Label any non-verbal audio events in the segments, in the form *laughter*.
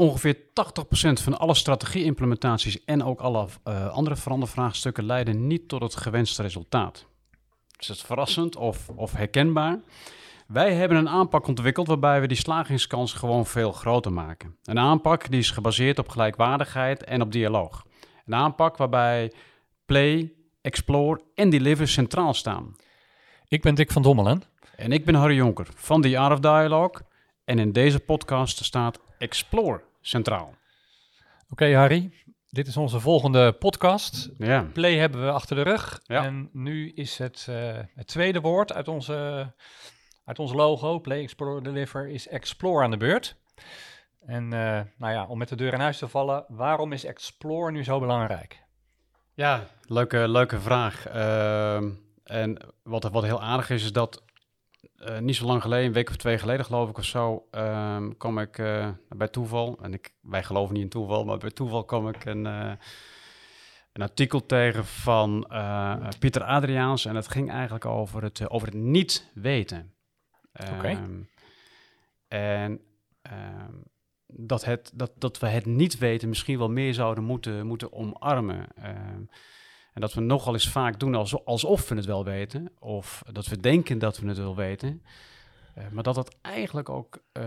ongeveer 80% van alle strategie-implementaties en ook alle uh, andere verandervraagstukken leiden niet tot het gewenste resultaat. Is het verrassend of, of herkenbaar? Wij hebben een aanpak ontwikkeld waarbij we die slagingskans gewoon veel groter maken. Een aanpak die is gebaseerd op gelijkwaardigheid en op dialoog. Een aanpak waarbij play, explore en deliver centraal staan. Ik ben Dick van Dommelen. En ik ben Harry Jonker van The Art of Dialogue. En in deze podcast staat Explore centraal. Oké Harry, dit is onze volgende podcast. Ja. Play hebben we achter de rug. Ja. En nu is het, uh, het tweede woord uit onze, uit ons logo, Play, Explore, Deliver, is Explore aan de beurt. En uh, nou ja, om met de deur in huis te vallen, waarom is Explore nu zo belangrijk? Ja, leuke, leuke vraag. Uh, en wat, wat heel aardig is, is dat uh, niet zo lang geleden, een week of twee geleden geloof ik of zo, um, kwam ik uh, bij toeval, en ik, wij geloven niet in toeval, maar bij toeval kwam ik een, uh, een artikel tegen van Pieter Adriaans en het ging eigenlijk over het, over het niet weten. Okay. Um, en um, dat, het, dat, dat we het niet weten misschien wel meer zouden moeten, moeten omarmen. En dat we nogal eens vaak doen alsof we het wel weten, of dat we denken dat we het wel weten. Uh, maar dat dat eigenlijk ook uh,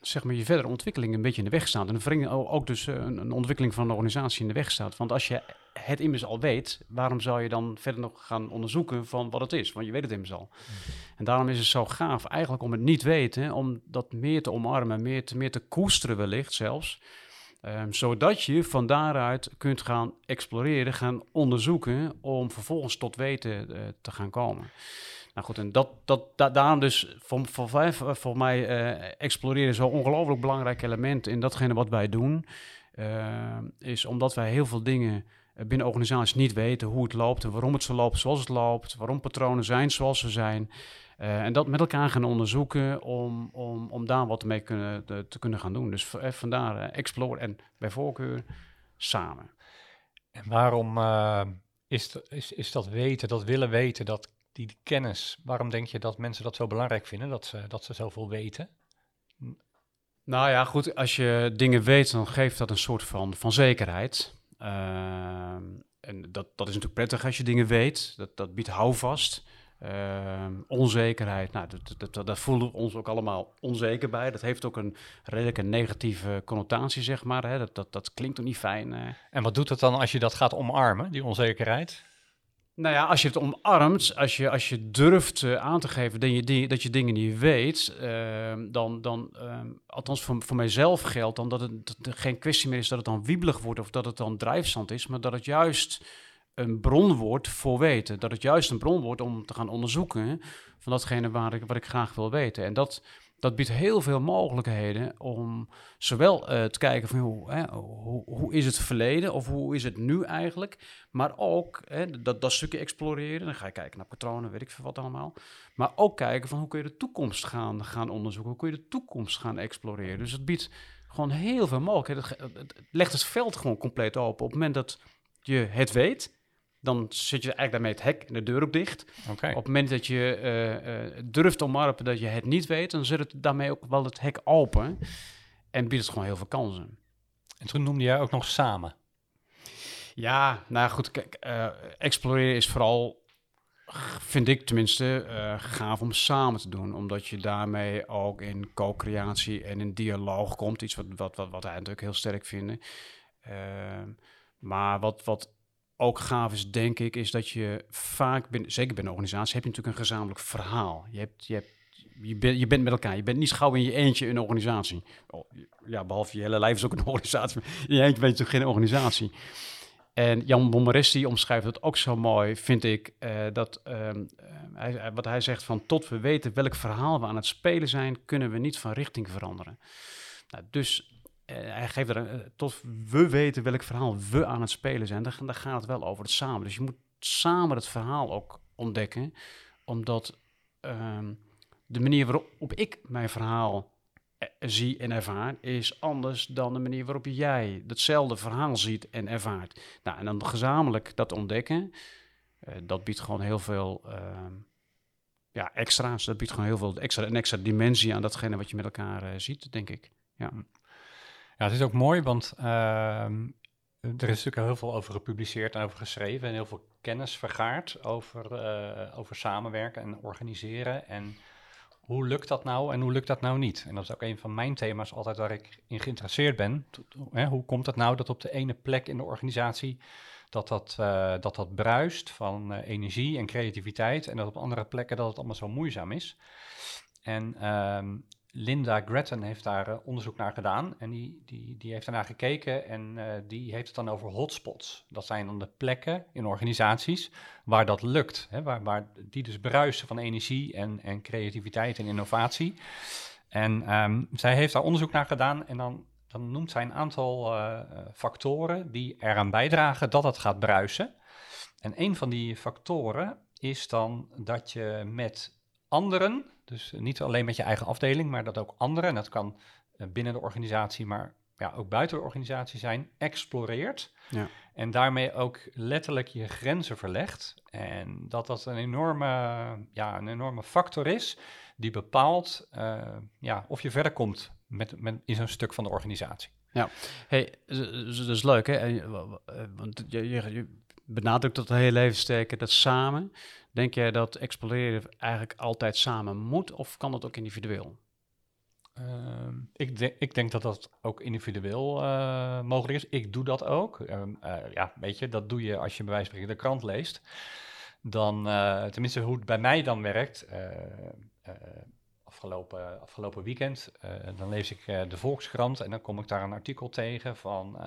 zeg maar je verdere ontwikkeling een beetje in de weg staat. En ook dus een, een, ontwikkeling van een organisatie in de weg staat. Want als je het immers al weet, waarom zou je dan verder nog gaan onderzoeken van wat het is? Want je weet het immers al. Mm. En daarom is het zo gaaf eigenlijk om het niet weten, om dat meer te omarmen, meer te, meer te koesteren wellicht zelfs. Um, zodat je van daaruit kunt gaan exploreren, gaan onderzoeken, om vervolgens tot weten uh, te gaan komen. Nou goed, en dat, dat, da daarom dus voor, voor, voor mij uh, exploreren zo'n ongelooflijk belangrijk element in datgene wat wij doen, is omdat wij heel veel dingen binnen organisaties niet weten hoe het loopt en waarom het zo loopt zoals het loopt, waarom patronen zijn zoals ze zijn. Uh, en dat met elkaar gaan onderzoeken om, om, om daar wat mee kunnen, te, te kunnen gaan doen. Dus uh, vandaar uh, explore en bij voorkeur samen. En waarom is, is, is dat weten, dat willen weten, dat, die, die kennis, waarom denk je dat mensen dat zo belangrijk vinden, dat ze, dat ze zoveel weten? Nou ja, goed, als je dingen weet, dan geeft dat een soort van, van zekerheid. Ehm, en dat, dat is natuurlijk prettig als je dingen weet, dat, dat biedt houvast. Uh, onzekerheid, nou, dat, dat, dat, dat, voelen we ons ook allemaal onzeker bij. Dat heeft ook een redelijke negatieve connotatie, zeg maar. Hè. Dat, dat, dat klinkt ook niet fijn. Uh. En wat doet het dan als je dat gaat omarmen, die onzekerheid? Nou ja, als je het omarmt, als je, als je durft uh, aan te geven dat je, dat je dingen niet weet, ehm, dan, dan althans voor, voor mijzelf geldt dan dat het dat geen kwestie meer is dat het dan wiebelig wordt of dat het dan drijfzand is, maar dat het juist een bron wordt voor weten. Dat het juist een bron wordt om te gaan onderzoeken van datgene waar ik, wat ik graag wil weten. En dat, dat biedt heel veel mogelijkheden om zowel uh, te kijken van hoe, hè, hoe, is het verleden of hoe is het nu eigenlijk, maar ook hè, dat, dat stukje exploreren. Dan ga je kijken naar patronen, weet ik veel wat allemaal. Maar ook kijken van hoe kun je de toekomst gaan, gaan onderzoeken, hoe kun je de toekomst gaan exploreren. Dus het biedt gewoon heel veel mogelijkheden. Het, het legt het veld gewoon compleet open. Op het moment dat je het weet, dan zit je eigenlijk daarmee het hek en de deur ook dicht. Okay. Op het moment dat je uh, uh, durft omarmen dat je het niet weet, dan zit het daarmee ook wel het hek open en biedt het gewoon heel veel kansen. En toen noemde jij ook nog samen. Ja, nou goed, kijk, uh, exploreren is vooral, vind ik tenminste, gaaf om samen te doen. Omdat je daarmee ook in co-creatie en in dialoog komt. Iets wat, wat, wat, wat wij natuurlijk heel sterk vinden. Ehm, maar wat, wat ook gaaf is, denk ik, is dat je vaak, ben, zeker bij een organisatie, heb je natuurlijk een gezamenlijk verhaal. Je, hebt, je, hebt, je, je bent met elkaar. Je bent niet schouw in je eentje een organisatie. Oh, ja, behalve je hele lijf is ook een *laughs* organisatie. In je eentje ben je geen organisatie. En Jan Bommeresti omschrijft het ook zo mooi, vind ik, uh, dat uh, hij, wat hij zegt van tot we weten welk verhaal we aan het spelen zijn, kunnen we niet van richting veranderen. Nou, dus hij geeft er uh, tot we weten welk verhaal we aan het spelen zijn. Daar, gaat het wel over het samen. Dus je moet samen het verhaal ook ontdekken, omdat um, de manier waarop ik mijn verhaal uh, zie en ervaar is anders dan de manier waarop jij hetzelfde verhaal ziet en ervaart. Nou, en dan gezamenlijk dat ontdekken, dat biedt gewoon heel veel ehm, ja, extra's. Dat biedt gewoon heel veel extra, een extra dimensie aan datgene wat je met elkaar ziet, denk ik. Ja. Ja, het is ook mooi, want ehm, er is natuurlijk heel veel over gepubliceerd en over geschreven en heel veel kennis vergaard over, eh, over samenwerken en organiseren. En hoe lukt dat nou en hoe lukt dat nou niet? En dat is ook een van mijn thema's altijd waar ik in geïnteresseerd ben. Hoe komt het nou dat op de ene plek in de organisatie dat dat, eh, dat, dat bruist van eh, energie en creativiteit en dat op andere plekken dat het allemaal zo moeizaam is? En ehm, Linda Gretton heeft daar eh, onderzoek naar gedaan en die, die, die heeft daarnaar gekeken en uh, die heeft het dan over hotspots. Dat zijn dan de plekken in organisaties waar dat lukt, hè, waar, waar die dus bruisen van energie en, en creativiteit en innovatie. En um, zij heeft daar onderzoek naar gedaan en dan, dan noemt zij een aantal uh, factoren die eraan bijdragen dat het gaat bruisen. En een van die factoren is dan dat je met anderen dus niet alleen met je eigen afdeling, maar dat ook anderen, en dat kan eh, binnen de organisatie, maar ja, ook buiten de organisatie zijn, exploreert. Ja. En daarmee ook letterlijk je grenzen verlegt. En dat dat een enorme, ja, een enorme factor is die bepaalt uh, ja, of je verder komt met, met, in zo'n stuk van de organisatie. Ja, hey, dat is leuk hè, want je, je, je benadrukt dat heel even sterker, dat samen. Denk jij dat exploreren eigenlijk altijd samen moet of kan dat ook individueel? Uh, ik, ik, denk dat dat ook individueel uh, mogelijk is. Ik doe dat ook. Uh, ja, weet je, dat doe je als je bij wijze van de krant leest. Dan, eh, tenminste hoe het bij mij dan werkt, afgelopen, afgelopen weekend, dan lees ik de Volkskrant en dan kom ik daar een artikel tegen van...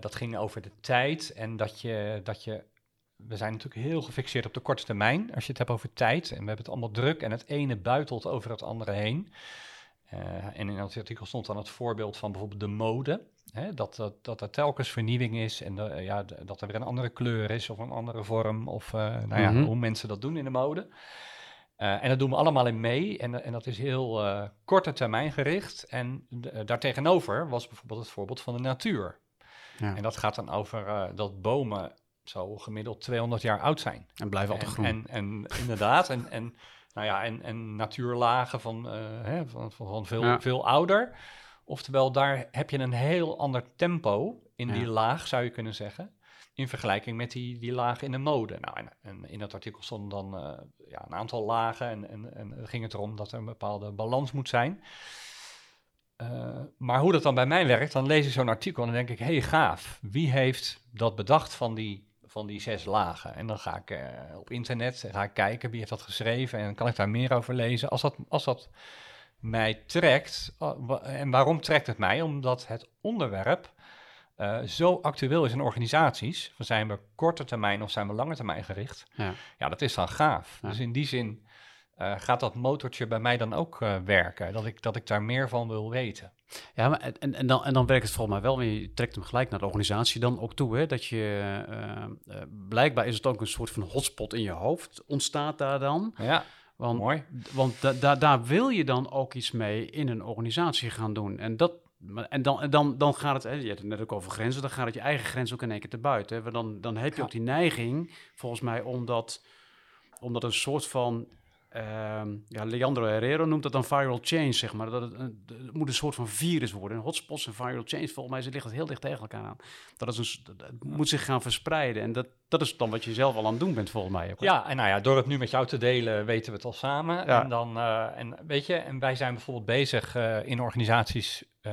dat ging over de tijd en dat je, dat je we zijn natuurlijk heel gefixeerd op de korte termijn. Als je het hebt over tijd en we hebben het allemaal druk en het ene buitelt over het andere heen. Uh, en in het artikel stond dan het voorbeeld van bijvoorbeeld de mode. Hè, dat, dat, dat er telkens vernieuwing is en de, ja, dat er weer een andere kleur is of een andere vorm. Of uh, nou ja, mm -hmm. hoe mensen dat doen in de mode. Uh, en dat doen we allemaal in mee. En, en dat is heel korte termijn gericht. En daartegenover was bijvoorbeeld het voorbeeld van de natuur. Ja. En dat gaat dan over dat bomen zo gemiddeld 200 jaar oud zijn. En blijven altijd groen. En, en, inderdaad, en, en, nou ja, en, en natuurlagen van, uh, hè, van, van, veel, ja. veel ouder. Oftewel, daar heb je een heel ander tempo in ja. die laag, zou je kunnen zeggen. In vergelijking met die, die lagen in de mode. Nou, en, en in dat artikel stonden dan uh, ja, een aantal lagen. En, en, en ging het erom dat er een bepaalde balans moet zijn. Uh, maar hoe dat dan bij mij werkt, dan lees ik zo'n artikel en dan denk ik, hé hey, gaaf, wie heeft dat bedacht van die van die zes lagen. En dan ga ik uh, op internet ga ik kijken wie heeft dat geschreven en kan ik daar meer over lezen. Als dat, als dat mij trekt, uh, en waarom trekt het mij? Omdat het onderwerp uh, zo actueel is in organisaties. Zijn we korte termijn of zijn we lange termijn gericht? Ja, ja dat is dan gaaf. Ja. Dus in die zin uh, gaat dat motortje bij mij dan ook uh, werken? Dat ik, dat ik daar meer van wil weten. Ja, maar en, en, dan, en dan werkt het volgens mij wel, je trekt hem gelijk naar de organisatie dan ook toe. Hè? Dat je, uh, blijkbaar is het ook een soort van hotspot in je hoofd, ontstaat daar dan. Ja, want, mooi. Want da, da, daar wil je dan ook iets mee in een organisatie gaan doen. En dat en dan, en dan, dan gaat het, hè, je had het net ook over grenzen, dan gaat het je eigen grens ook in één keer te buiten. Hè? Dan, dan heb je ja. ook die neiging, volgens mij, om dat, om dat een soort van Uh, ja, Leandro Herrero noemt dat dan viral change, zeg maar. Dat het, een, het, moet een soort van virus worden. hotspots en viral change, volgens mij ligt het heel dicht tegen elkaar aan. Dat een, moet zich gaan verspreiden. En dat, dat is dan wat je zelf al aan het doen bent, volgens mij. Ook, ja, en nou ja, door het nu met jou te delen, weten we het al samen. Ja. En dan, uh, en weet je, en wij zijn bijvoorbeeld bezig uh, in organisaties uh,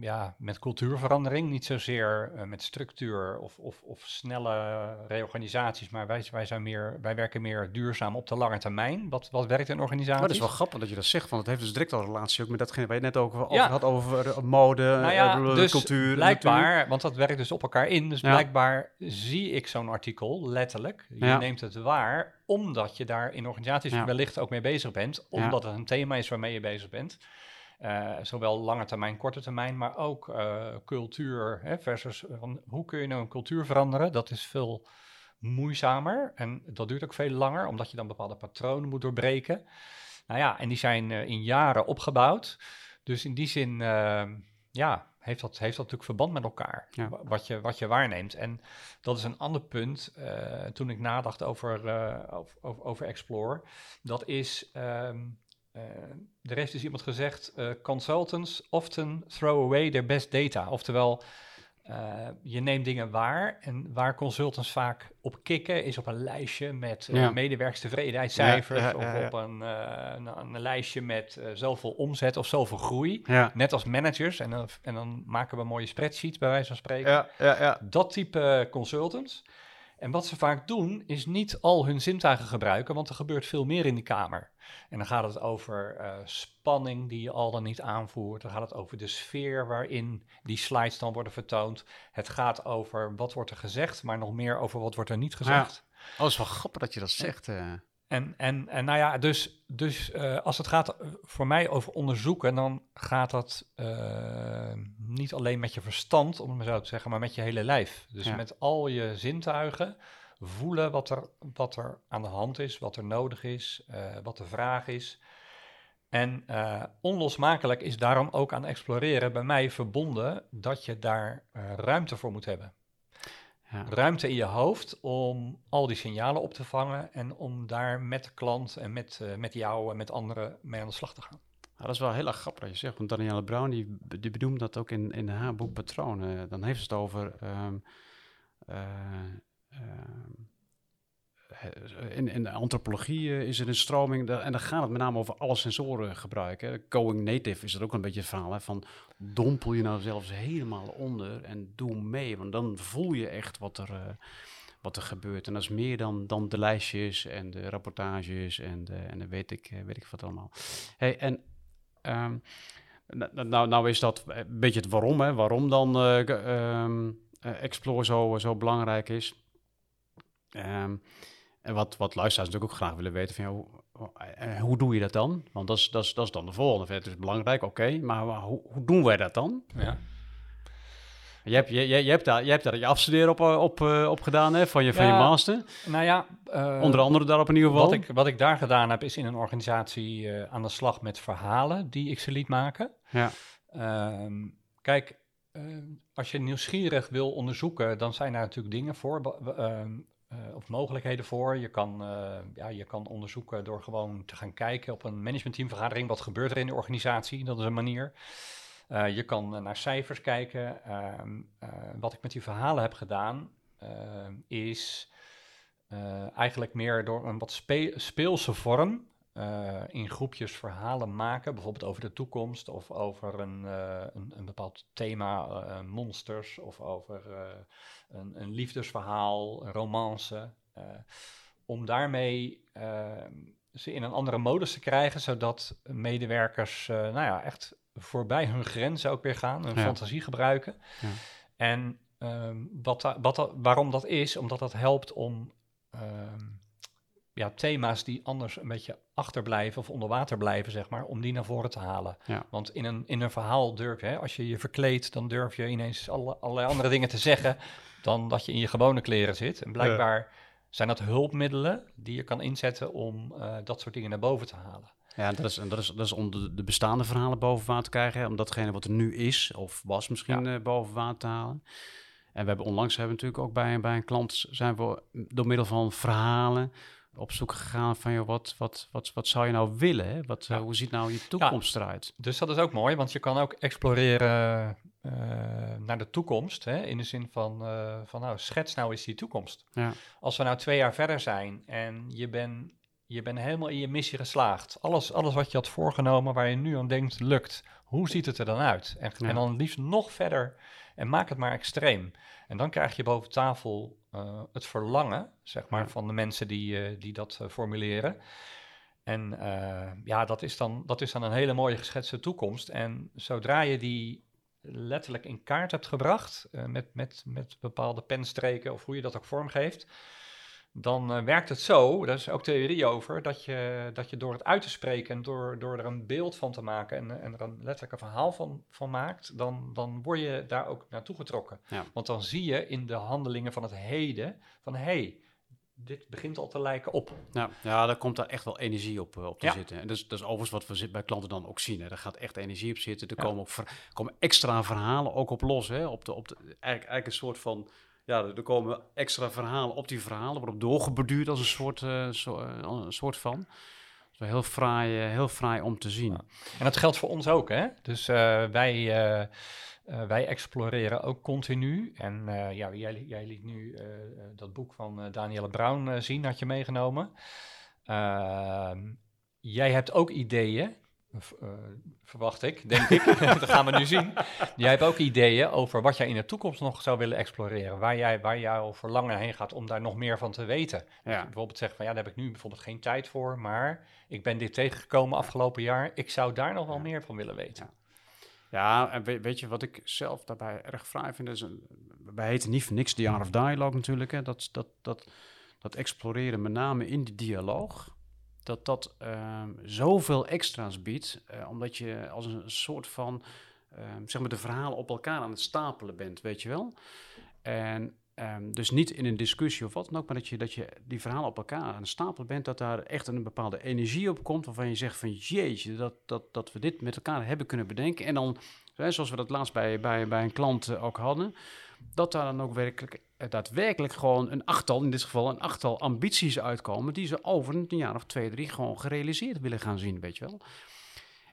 ja, met cultuurverandering. Niet zozeer met structuur of, of, of, snelle reorganisaties, maar wij, wij, zijn meer, wij werken meer duurzaam op de lange termijn. Wat, wat werkt in organisaties? Maar dat is wel grappig dat je dat zegt, want het heeft dus direct al relatie ook met datgene waar je net ook over ja. had, over mode, nou ja, dus cultuur. Blijkbaar, want dat werkt dus op elkaar in, dus blijkbaar zie ik zo'n artikel, letterlijk. Je ja. neemt het waar, omdat je daar in organisaties wellicht ook mee bezig bent, omdat het een thema is waarmee je bezig bent. Uh, zowel lange termijn, korte termijn, maar ook uh, cultuur hè, versus van, hoe kun je nou een cultuur veranderen? Dat is veel moeizamer en dat duurt ook veel langer, omdat je dan bepaalde patronen moet doorbreken. Nou ja, en die zijn uh, in jaren opgebouwd. Dus in die zin, ja, heeft dat, heeft dat natuurlijk verband met elkaar, ja. wat, je, wat je waarneemt. En dat is een ander punt, toen ik nadacht over, over, over Explore. Dat is... Um, eh, er heeft dus iemand gezegd, eh, consultants often throw away their best data. Oftewel, eh, je neemt dingen waar en waar consultants vaak op kikken is op een lijstje met uh, Ja. medewerkstevredenheidscijfers Ja, ja, ja, of op een, eh, een, een lijstje met eh, zoveel omzet of zoveel groei. Net als managers en dan, en dan maken we een mooie spreadsheet bij wijze van spreken. ja, ja. ja. Dat type consultants. En wat ze vaak doen, is niet al hun zintuigen gebruiken, want er gebeurt veel meer in die kamer. En dan gaat het over eh, spanning die je al dan niet aanvoert. Dan gaat het over de sfeer waarin die slides dan worden vertoond. Het gaat over wat wordt er gezegd, maar nog meer over wat wordt er niet gezegd. Oh, dat is wel grappig dat je dat zegt. eh. En, en, en nou ja, dus, dus eh, als het gaat voor mij over onderzoeken, dan gaat dat niet alleen met je verstand, om het maar zo te zeggen, maar met je hele lijf. Dus Ja. met al je zintuigen voelen wat er, wat er aan de hand is, wat er nodig is, eh, wat de vraag is. En eh, onlosmakelijk is daarom ook aan exploreren bij mij verbonden dat je daar eh, ruimte voor moet hebben Ja. ruimte in je hoofd om al die signalen op te vangen en om daar met de klant en met, met jou en met anderen mee aan de slag te gaan. Dat is wel heel erg grappig dat je zegt. Want Danielle Brown die, die benoemt dat ook in, in haar boek Patroon. Eh, dan heeft ze het over. ehm, eh, ehm, eh, in, in de antropologie eh, is er een stroming. en dan gaat het met name over alle sensoren gebruiken. Going native is er ook een beetje het verhaal. Hè, van dompel je nou zelfs helemaal onder en doe mee. Want dan voel je echt wat er. eh, wat er gebeurt. En dat is meer dan, dan de lijstjes en de rapportages en de, en de weet, ik, weet ik wat allemaal. Hey, en ehm, nou, nou, is dat een beetje het waarom, hè? waarom dan eh, ge- ehm, eh, Explore zo, zo belangrijk is. Ehm, en wat, wat luisteraars natuurlijk ook graag willen weten van, ja, hoe, doe je dat dan? Want dat is, dat is, dat is dan de volgende. Het is belangrijk, oké, maar hoe, hoe doen wij dat dan? Ja. Je hebt, je, je, je hebt, daar, je hebt daar je afstuderen op, eh, op, eh, op gedaan, hè, van je, van je master. Nou ja, eh, Onder andere daarop in ieder geval. wat, ik, wat ik daar gedaan heb, is in een organisatie aan de slag met verhalen die ik ze liet maken. Ja, Ehm, kijk, als je nieuwsgierig wil onderzoeken, dan zijn daar natuurlijk dingen voor, ehm, eh, of mogelijkheden voor. Je kan, ja, je kan onderzoeken door gewoon te gaan kijken op een managementteamvergadering. Wat gebeurt er in de organisatie? Dat is een manier. Eh, je kan eh, naar cijfers kijken. Ehm, eh, wat ik met die verhalen heb gedaan, ehm, is eigenlijk meer door een wat spe- speelse vorm in groepjes verhalen maken, bijvoorbeeld over de toekomst of over een, een, een bepaald thema, monsters of over een, een liefdesverhaal, een romance, om daarmee eh, ze in een andere modus te krijgen, zodat medewerkers nou ja, echt voorbij hun grenzen ook weer gaan, hun Ja. fantasie gebruiken. Ja. En ehm, wat wat waarom dat is, omdat dat helpt om ehm, ja, thema's die anders een beetje achterblijven of onder water blijven, zeg maar, om die naar voren te halen. Ja. Want in een, in een verhaal durf je, hè, als je je verkleedt, dan durf je ineens alle, allerlei andere dingen te zeggen *laughs* dan dat je in je gewone kleren zit. En blijkbaar zijn dat hulpmiddelen die je kan inzetten om eh, dat soort dingen naar boven te halen. Ja, dat is, dat is, dat is om de, de bestaande verhalen boven water te krijgen. Hè, om datgene wat er nu is, of was misschien eh, boven water te halen. En we hebben onlangs hebben we natuurlijk ook bij, bij een klant... zijn we door middel van verhalen op zoek gegaan van... Joh, wat, wat, wat, wat zou je nou willen? Hè? Wat, eh, Ja. hoe ziet nou je toekomst eruit? Dus dat is ook mooi, want je kan ook exploreren eh, naar de toekomst. Hè, in de zin van, van, nou, schets nou eens die toekomst. Ja, Als we nou twee jaar verder zijn en je bent je bent helemaal in je missie geslaagd. Alles, alles wat je had voorgenomen, waar je nu aan denkt, lukt. Hoe ziet het er dan uit? En, Ja. en dan liefst nog verder en maak het maar extreem. En dan krijg je boven tafel eh, het verlangen, zeg maar, Ja. van de mensen die, eh, die dat eh, formuleren. En ja, dat is, dan, dat is dan een hele mooie geschetste toekomst. En zodra je die letterlijk in kaart hebt gebracht, met, met, met bepaalde penstreken of hoe je dat ook vormgeeft, dan eh, werkt het zo, daar is ook theorie over, dat je, dat je door het uit te spreken en door, door er een beeld van te maken en, en er een letterlijk een verhaal van, van maakt, dan, dan word je daar ook naartoe getrokken. Ja. Want dan zie je in de handelingen van het heden van hé, hey, dit begint al te lijken op. ja, ja, daar komt daar echt wel energie op, eh, op te Ja. zitten. En dat is, dat is overigens wat we bij klanten dan ook zien. Hè. Daar gaat echt energie op zitten. Er Ja. komen ook ver- komen extra verhalen ook op los. Hè. Op de, op de, eigenlijk, eigenlijk een soort van... Ja, er komen extra verhalen op die verhalen. Waarop doorgeborduurd als een soort, eh, eh, een soort van. wel heel fraai, eh, heel fraai om te zien. En dat geldt voor ons ook, hè? Dus wij, wij exploreren ook continu. En ja, jij, jij liet nu dat boek van Danielle Brown zien, had je meegenomen. Ehm, jij hebt ook ideeën, eh, verwacht ik, denk ik. *laughs* dat gaan we nu zien. Jij hebt ook ideeën over wat jij in de toekomst nog zou willen exploreren. Waar, jij, waar jouw verlangen heen gaat om daar nog meer van te weten. Ja. Bijvoorbeeld zeggen van ja, daar heb ik nu bijvoorbeeld geen tijd voor, maar ik ben dit tegengekomen afgelopen jaar. Ik zou daar nog wel Ja. meer van willen weten. Ja. Ja, en weet, weet je wat ik zelf daarbij erg fraai vind? Is een, wij heten niet voor niks The Art of Dialogue natuurlijk. Hè? Dat, dat, dat, dat exploreren, met name in die dialoog, dat dat ehm, zoveel extra's biedt. eh, omdat je als een soort van, ehm, zeg maar, de verhalen op elkaar aan het stapelen bent, weet je wel. En ehm, dus niet in een discussie of wat dan ook, maar dat je, dat je die verhalen op elkaar aan het stapelen bent, dat daar echt een bepaalde energie op komt, waarvan je zegt van jeetje, dat, dat, dat we dit met elkaar hebben kunnen bedenken. En dan, zoals we dat laatst bij, bij, bij een klant eh, ook hadden, dat daar dan ook werkelijk, eh, daadwerkelijk gewoon een achttal, in dit geval een achttal ambities uitkomen, die ze over een jaar of twee, drie gewoon gerealiseerd willen gaan zien, weet je wel.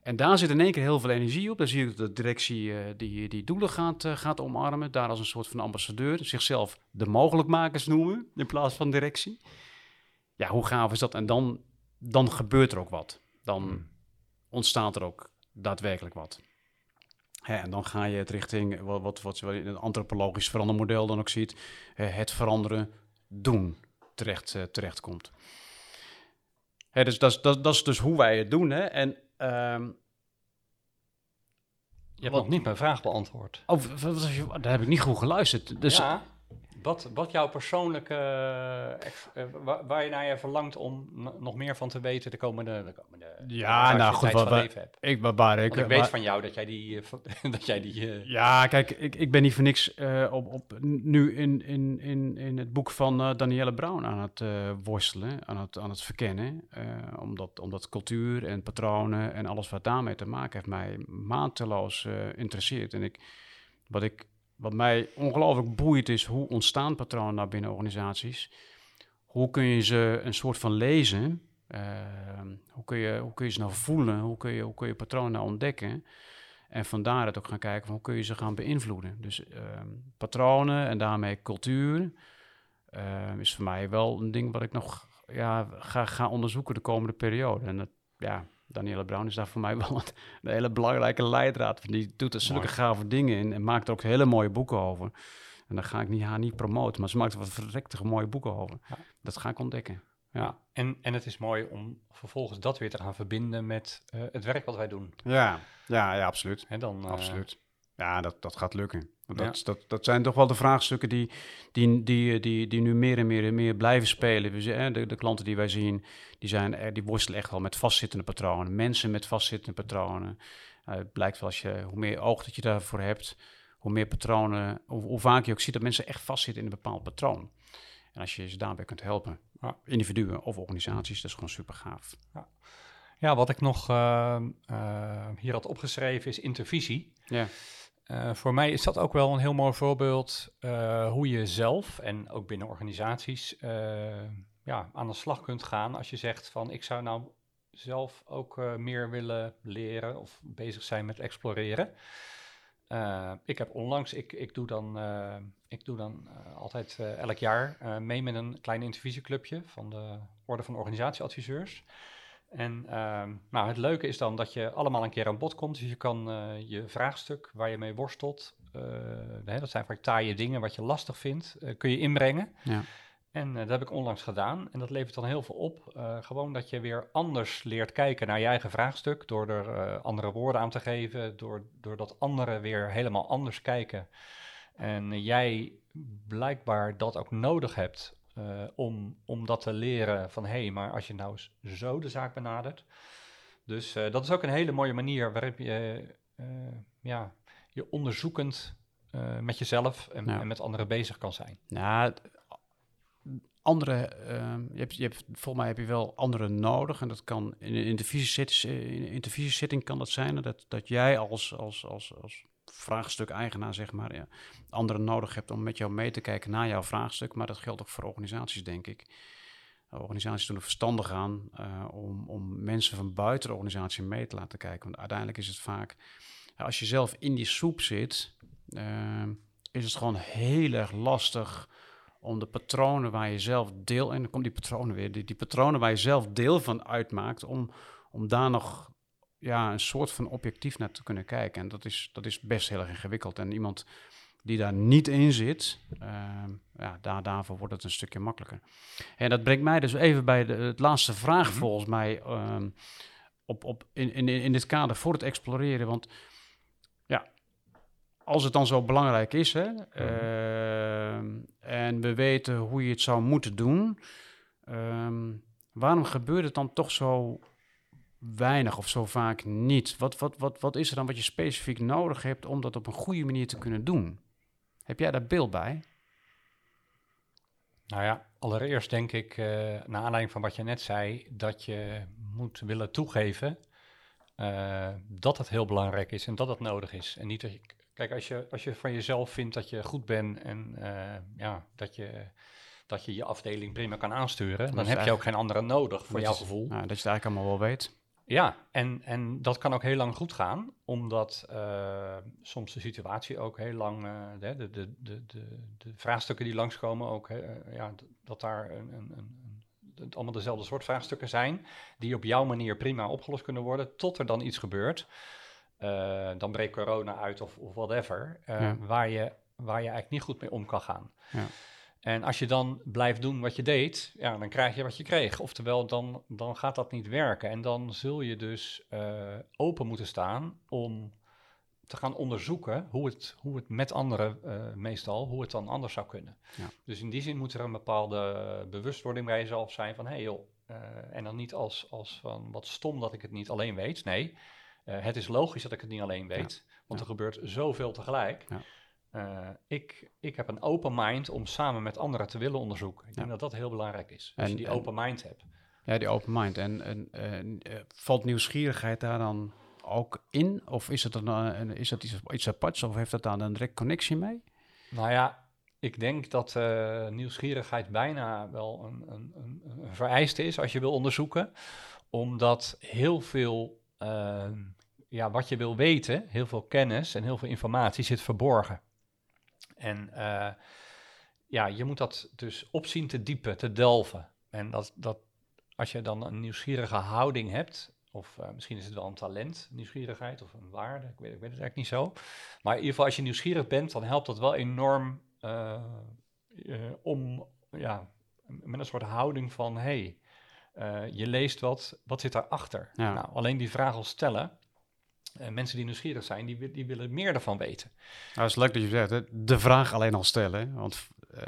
En daar zit in één keer heel veel energie op. Dan zie je dat de directie eh, die, die doelen gaat, eh, gaat omarmen. Daar als een soort van ambassadeur zichzelf de mogelijkmakers noemen in plaats van directie. Ja, hoe gaaf is dat? En dan, dan gebeurt er ook wat. Dan Hmm. ontstaat er ook daadwerkelijk wat. Hè, en dan ga je het richting wat, wat, wat je in een antropologisch verandermodel dan ook ziet, het veranderen doen terecht, eh, terechtkomt. Hè, dus dat, is- dat, dat is dus hoe wij het doen. Hè? En ehm, Je hebt Wat- nog niet mijn vraag beantwoord. Oh, daar heb ik niet goed geluisterd. Dus ja, wat, wat jouw persoonlijke, eh, ex- eh, waar, waar je naar je verlangt om nog meer van te weten de komende, de komende Ja, nou tijd goed, van wat ik, waar- waar ik, weet waar- van jou dat jij die, eh, *laughs* dat jij die eh, Ja, kijk, ik, ik ben niet voor niks eh, op, op, nu in, in, in, in het boek van eh, Danielle Brown aan het eh, worstelen, aan het, aan het verkennen. eh, omdat, omdat cultuur en patronen en alles wat daarmee te maken heeft mij mateloos eh, interesseert. En ik, wat, ik, wat mij ongelooflijk boeit is, hoe ontstaan patronen nou binnen organisaties? Hoe kun je ze een soort van lezen? Ehm, hoe, kun je, hoe kun je ze nou voelen? Hoe kun je, hoe kun je patronen nou ontdekken? En van daaruit ook gaan kijken van hoe kun je ze gaan beïnvloeden. Dus ehm, patronen en daarmee cultuur ehm, is voor mij wel een ding wat ik nog ja, ga, ga onderzoeken de komende periode. En dat, ja, Danielle Brown is daar voor mij wel een, hele belangrijke leidraad. Die doet er zulke gave dingen in en maakt er ook hele mooie boeken over. En daar ga ik niet, haar niet promoten, maar ze maakt er wat verrekte mooie boeken over. Ja. Dat ga ik ontdekken. Ja, En, en het is mooi om vervolgens dat weer te gaan verbinden met eh, het werk wat wij doen. ja, ja, ja absoluut. En dan, eh, Absoluut. Ja, dat, dat gaat lukken. Want Ja. Dat, dat, dat zijn toch wel de vraagstukken die, die, die, die, die nu meer en meer en meer blijven spelen. We, hè, de, de klanten die wij zien, die, zijn, er- die worstelen echt wel met vastzittende patronen. Mensen met vastzittende patronen. Eh, het blijkt wel als je, hoe meer oog dat je daarvoor hebt, hoe meer patronen, hoe, hoe vaak je ook ziet dat mensen echt vastzitten in een bepaald patroon. En als je ze daarbij kunt helpen, Ja. individuen of organisaties, dat is gewoon super gaaf. Ja, wat ik nog eh, eh, hier had opgeschreven is intervisie. Ja, Eh, voor mij is dat ook wel een heel mooi voorbeeld eh, hoe je zelf en ook binnen organisaties eh, ja, aan de slag kunt gaan als je zegt van ik zou nou zelf ook meer willen leren of bezig zijn met exploreren. Ik heb onlangs, ik, ik doe dan, ik doe dan altijd elk jaar mee met een klein intervisieclubje van de Orde van Organisatieadviseurs. En ehm, nou, het leuke is dan dat je allemaal een keer aan bod komt. Dus je kan eh, je vraagstuk waar je mee worstelt, eh, hè, dat zijn vaak taaie dingen wat je lastig vindt, eh, kun je inbrengen. ja. En dat heb ik onlangs gedaan. En dat levert dan heel veel op. Gewoon dat je weer anders leert kijken naar je eigen vraagstuk. Door er andere woorden aan te geven. Door, doordat anderen weer helemaal anders kijken. En jij blijkbaar dat ook nodig hebt. Eh, om, om dat te leren van hé, hey, maar als je nou eens zo de zaak benadert. Dus eh, dat is ook een hele mooie manier waarop je eh, ja, je onderzoekend met jezelf en, en met anderen bezig kan zijn. Nou, andere, ehm, je hebt, je hebt, volgens mij heb je wel anderen nodig. En dat kan in een intervisiezit- in een intervisiezitting kan dat zijn. Dat, dat jij als, als, als, als vraagstuk-eigenaar, zeg maar, ja, anderen nodig hebt om met jou mee te kijken naar jouw vraagstuk. Maar dat geldt ook voor organisaties, denk ik. organisaties doen er verstandig aan uh, om, om mensen van buiten de organisatie mee te laten kijken. Want uiteindelijk is het vaak, als je zelf in die soep zit, uh, is het gewoon heel erg lastig om de patronen waar je zelf deel, en dan komt die patronen weer, die, die patronen waar je zelf deel van uitmaakt, om, om daar nog ja, een soort van objectief naar te kunnen kijken. En dat is, dat is best heel erg ingewikkeld. En iemand die daar niet in zit, uh, ja, daar, daarvoor wordt het een stukje makkelijker. En dat brengt mij dus even bij de het laatste vraag mhm. volgens mij um, op, op, in, in, in dit kader voor het exploreren. Want ja, als het dan zo belangrijk is hè, uh, en we weten hoe je het zou moeten doen, um, waarom gebeurt het dan toch zo weinig of zo vaak niet? Wat, wat, wat, wat is er dan wat je specifiek nodig hebt om dat op een goede manier te kunnen doen? Heb jij daar beeld bij? Nou ja, allereerst denk ik, uh, naar aanleiding van wat je net zei, dat je moet willen toegeven uh, dat het heel belangrijk is en dat het nodig is. En niet dat je, kijk, als je, als je van jezelf vindt dat je goed bent en uh, ja, dat je, dat je je afdeling prima kan aansturen, dan heb je ook geen andere nodig voor jouw gevoel. Nou, dat je het eigenlijk allemaal wel weet. Ja, en, en dat kan ook heel lang goed gaan, omdat uh, soms de situatie ook heel lang, uh, de, de, de, de, de, vraagstukken die langskomen ook, uh, ja, dat daar een, een, een, allemaal dezelfde soort vraagstukken zijn, die op jouw manier prima opgelost kunnen worden, tot er dan iets gebeurt. dan breekt corona uit of, of whatever, ja. waar, je, waar je eigenlijk niet goed mee om kan gaan. Ja. En als je dan blijft doen wat je deed, ja, dan krijg je wat je kreeg. Oftewel, dan, dan gaat dat niet werken. En dan zul je dus uh, open moeten staan om te gaan onderzoeken hoe het, hoe het met anderen uh, meestal, hoe het dan anders zou kunnen. Ja. Dus in die zin moet er een bepaalde bewustwording bij jezelf zijn van, hé hey joh, uh, en dan niet als, als van wat stom dat ik het niet alleen weet. Nee, het is logisch dat ik het niet alleen weet, ja. want er gebeurt zoveel tegelijk. Uh, ik, ik heb een open mind om samen met anderen te willen onderzoeken. Ik denk dat dat heel belangrijk is. Als en, je die open mind hebt. Ja, die open mind. En, uh, valt nieuwsgierigheid daar dan ook in? Of is het, dan, uh, is het iets, iets aparts? Of heeft dat daar een direct connectie mee? Nou ja, ik denk dat nieuwsgierigheid bijna wel een, een, een, een, vereiste is als je wil onderzoeken. Omdat heel veel ja, wat je wil weten, heel veel kennis en heel veel informatie zit verborgen. En uh, ja, je moet dat dus opzien te diepen, te delven. En dat, dat, als je dan een nieuwsgierige houding hebt, of uh, misschien is het wel een talent, nieuwsgierigheid, of een waarde, ik weet, ik weet het eigenlijk niet zo. Maar in ieder geval, als je nieuwsgierig bent, dan helpt dat wel enorm uh, om, ja, met een soort houding van, hé, hey, je leest wat, wat zit daarachter? Ja. Nou, alleen die vraag al stellen, uh, mensen die nieuwsgierig zijn, die, die willen meer ervan weten. Nou, het is leuk dat je zegt, hè? de vraag alleen al stellen. Want uh,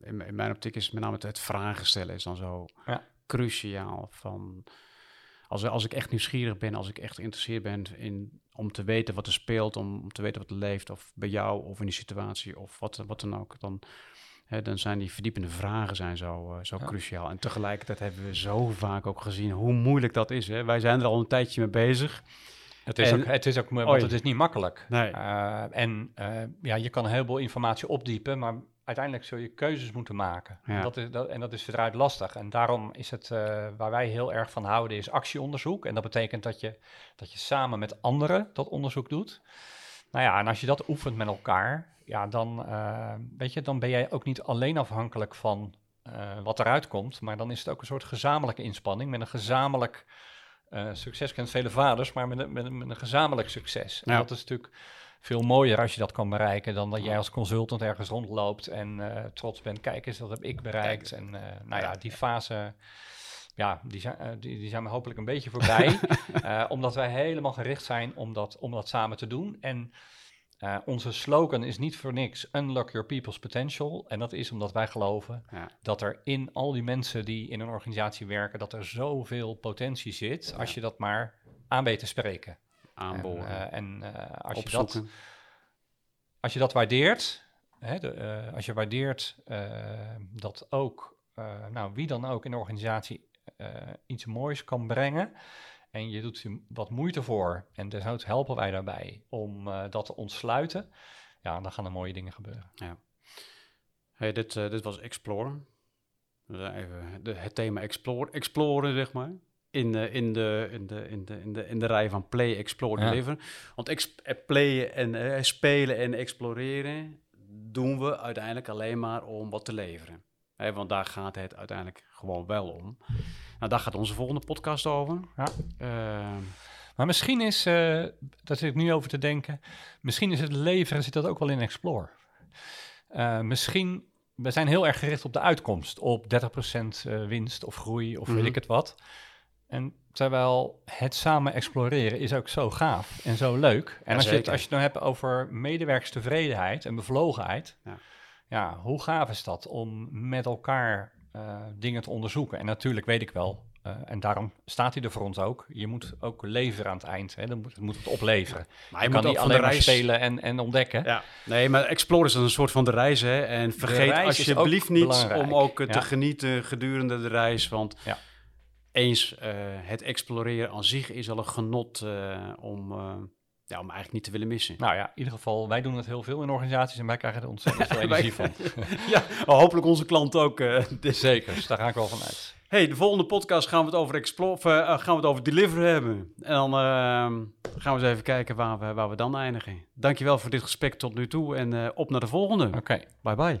in, in, mijn optiek is met name het, het vragen stellen is dan zo ja. cruciaal. Van, als, als ik echt nieuwsgierig ben, als ik echt geïnteresseerd ben in, om te weten wat er speelt, om, om te weten wat er leeft, of bij jou of in die situatie of wat, wat dan ook, dan, hè, dan zijn die verdiepende vragen zijn zo, uh, zo ja. cruciaal. En tegelijkertijd hebben we zo vaak ook gezien hoe moeilijk dat is. Hè? Wij zijn er al een tijdje mee bezig. Het is, ook, het is ook, want het is niet makkelijk. Nee. Uh, en uh, ja, je kan een heleboel informatie opdiepen, maar uiteindelijk zul je keuzes moeten maken. Ja. Dat is, dat, en dat is verdraaid lastig. En daarom is het, uh, waar wij heel erg van houden, is actieonderzoek. En dat betekent dat je, dat je samen met anderen dat onderzoek doet. Nou ja, en als je dat oefent met elkaar, ja, dan, weet je, dan ben jij ook niet alleen afhankelijk van wat eruit komt, maar dan is het ook een soort gezamenlijke inspanning met een gezamenlijk uh, succes kent vele vaders, maar met een, met, met een gezamenlijk succes. En dat is natuurlijk veel mooier als je dat kan bereiken dan dat jij als consultant ergens rondloopt en uh, trots bent. Kijk eens, dat heb ik bereikt. En uh, nou ja, die fase, ja, die zijn, die, die zijn we hopelijk een beetje voorbij. *laughs* omdat wij helemaal gericht zijn om dat, om dat samen te doen. En uh, onze slogan is niet voor niks Unlock Your People's Potential. En dat is omdat wij geloven ja. dat er in al die mensen die in een organisatie werken, dat er zoveel potentie zit ja. als je dat maar aan weet te spreken. Aanboren. En, uh, en uh, als, je dat, als je dat waardeert, hè, de, als je waardeert dat ook, nou, wie dan ook in de organisatie iets moois kan brengen en je doet er wat moeite voor en desnoods helpen wij daarbij om uh, dat te ontsluiten, ja, dan gaan er mooie dingen gebeuren. Ja. Hey, dit, uh, dit was Explore. even de, het thema explore, exploren, zeg maar. In, de, in, de, in, de, in, de, in, de, in de rij van play, explore, Ja. deliver. Want ex, eh, playen en eh, spelen en exploreren doen we uiteindelijk alleen maar om wat te leveren. Hè, want daar gaat het uiteindelijk gewoon wel om. Nou, daar gaat onze volgende podcast over. Ja. Ehm, Maar misschien is, eh daar zit ik nu over te denken, misschien is het leveren, zit dat ook wel in Explore. Eh, misschien, we zijn heel erg gericht op de uitkomst, op 30% eh, winst of groei of Mhm. weet ik het wat. En terwijl het samen exploreren is ook zo gaaf en zo leuk. En als je, het, als je het nou hebt over medewerkstevredenheid en bevlogenheid, Ja. ja, hoe gaaf is dat om met elkaar eh, dingen te onderzoeken? En natuurlijk weet ik wel, eh, en daarom staat hij er voor ons ook. Je moet ook leveren aan het eind. Hè? Dan moet, het moet het opleveren. maar Je, je kan niet alleen maar reis... spelen en, en ontdekken. Ja, nee, maar explore is dan een soort van de reis, hè. En vergeet alsjeblieft niet belangrijk, om ook eh, te ja. genieten gedurende de reis. Want Ja. eens het exploreren aan zich is al een genot om, ja, om eigenlijk niet te willen missen. Nou ja, in ieder geval, wij doen het heel veel in organisaties en wij krijgen er ontzettend *laughs* veel energie van. *laughs* *laughs* ja, hopelijk onze klant ook. eh, dus. Zeker, dus daar ga ik wel van uit. Hey, de volgende podcast gaan we het over explore, of, eh, gaan we het over deliver hebben. En dan eh, gaan we eens even kijken waar we, waar we dan eindigen. Dankjewel voor dit gesprek tot nu toe en eh, op naar de volgende. Oké. Bye bye.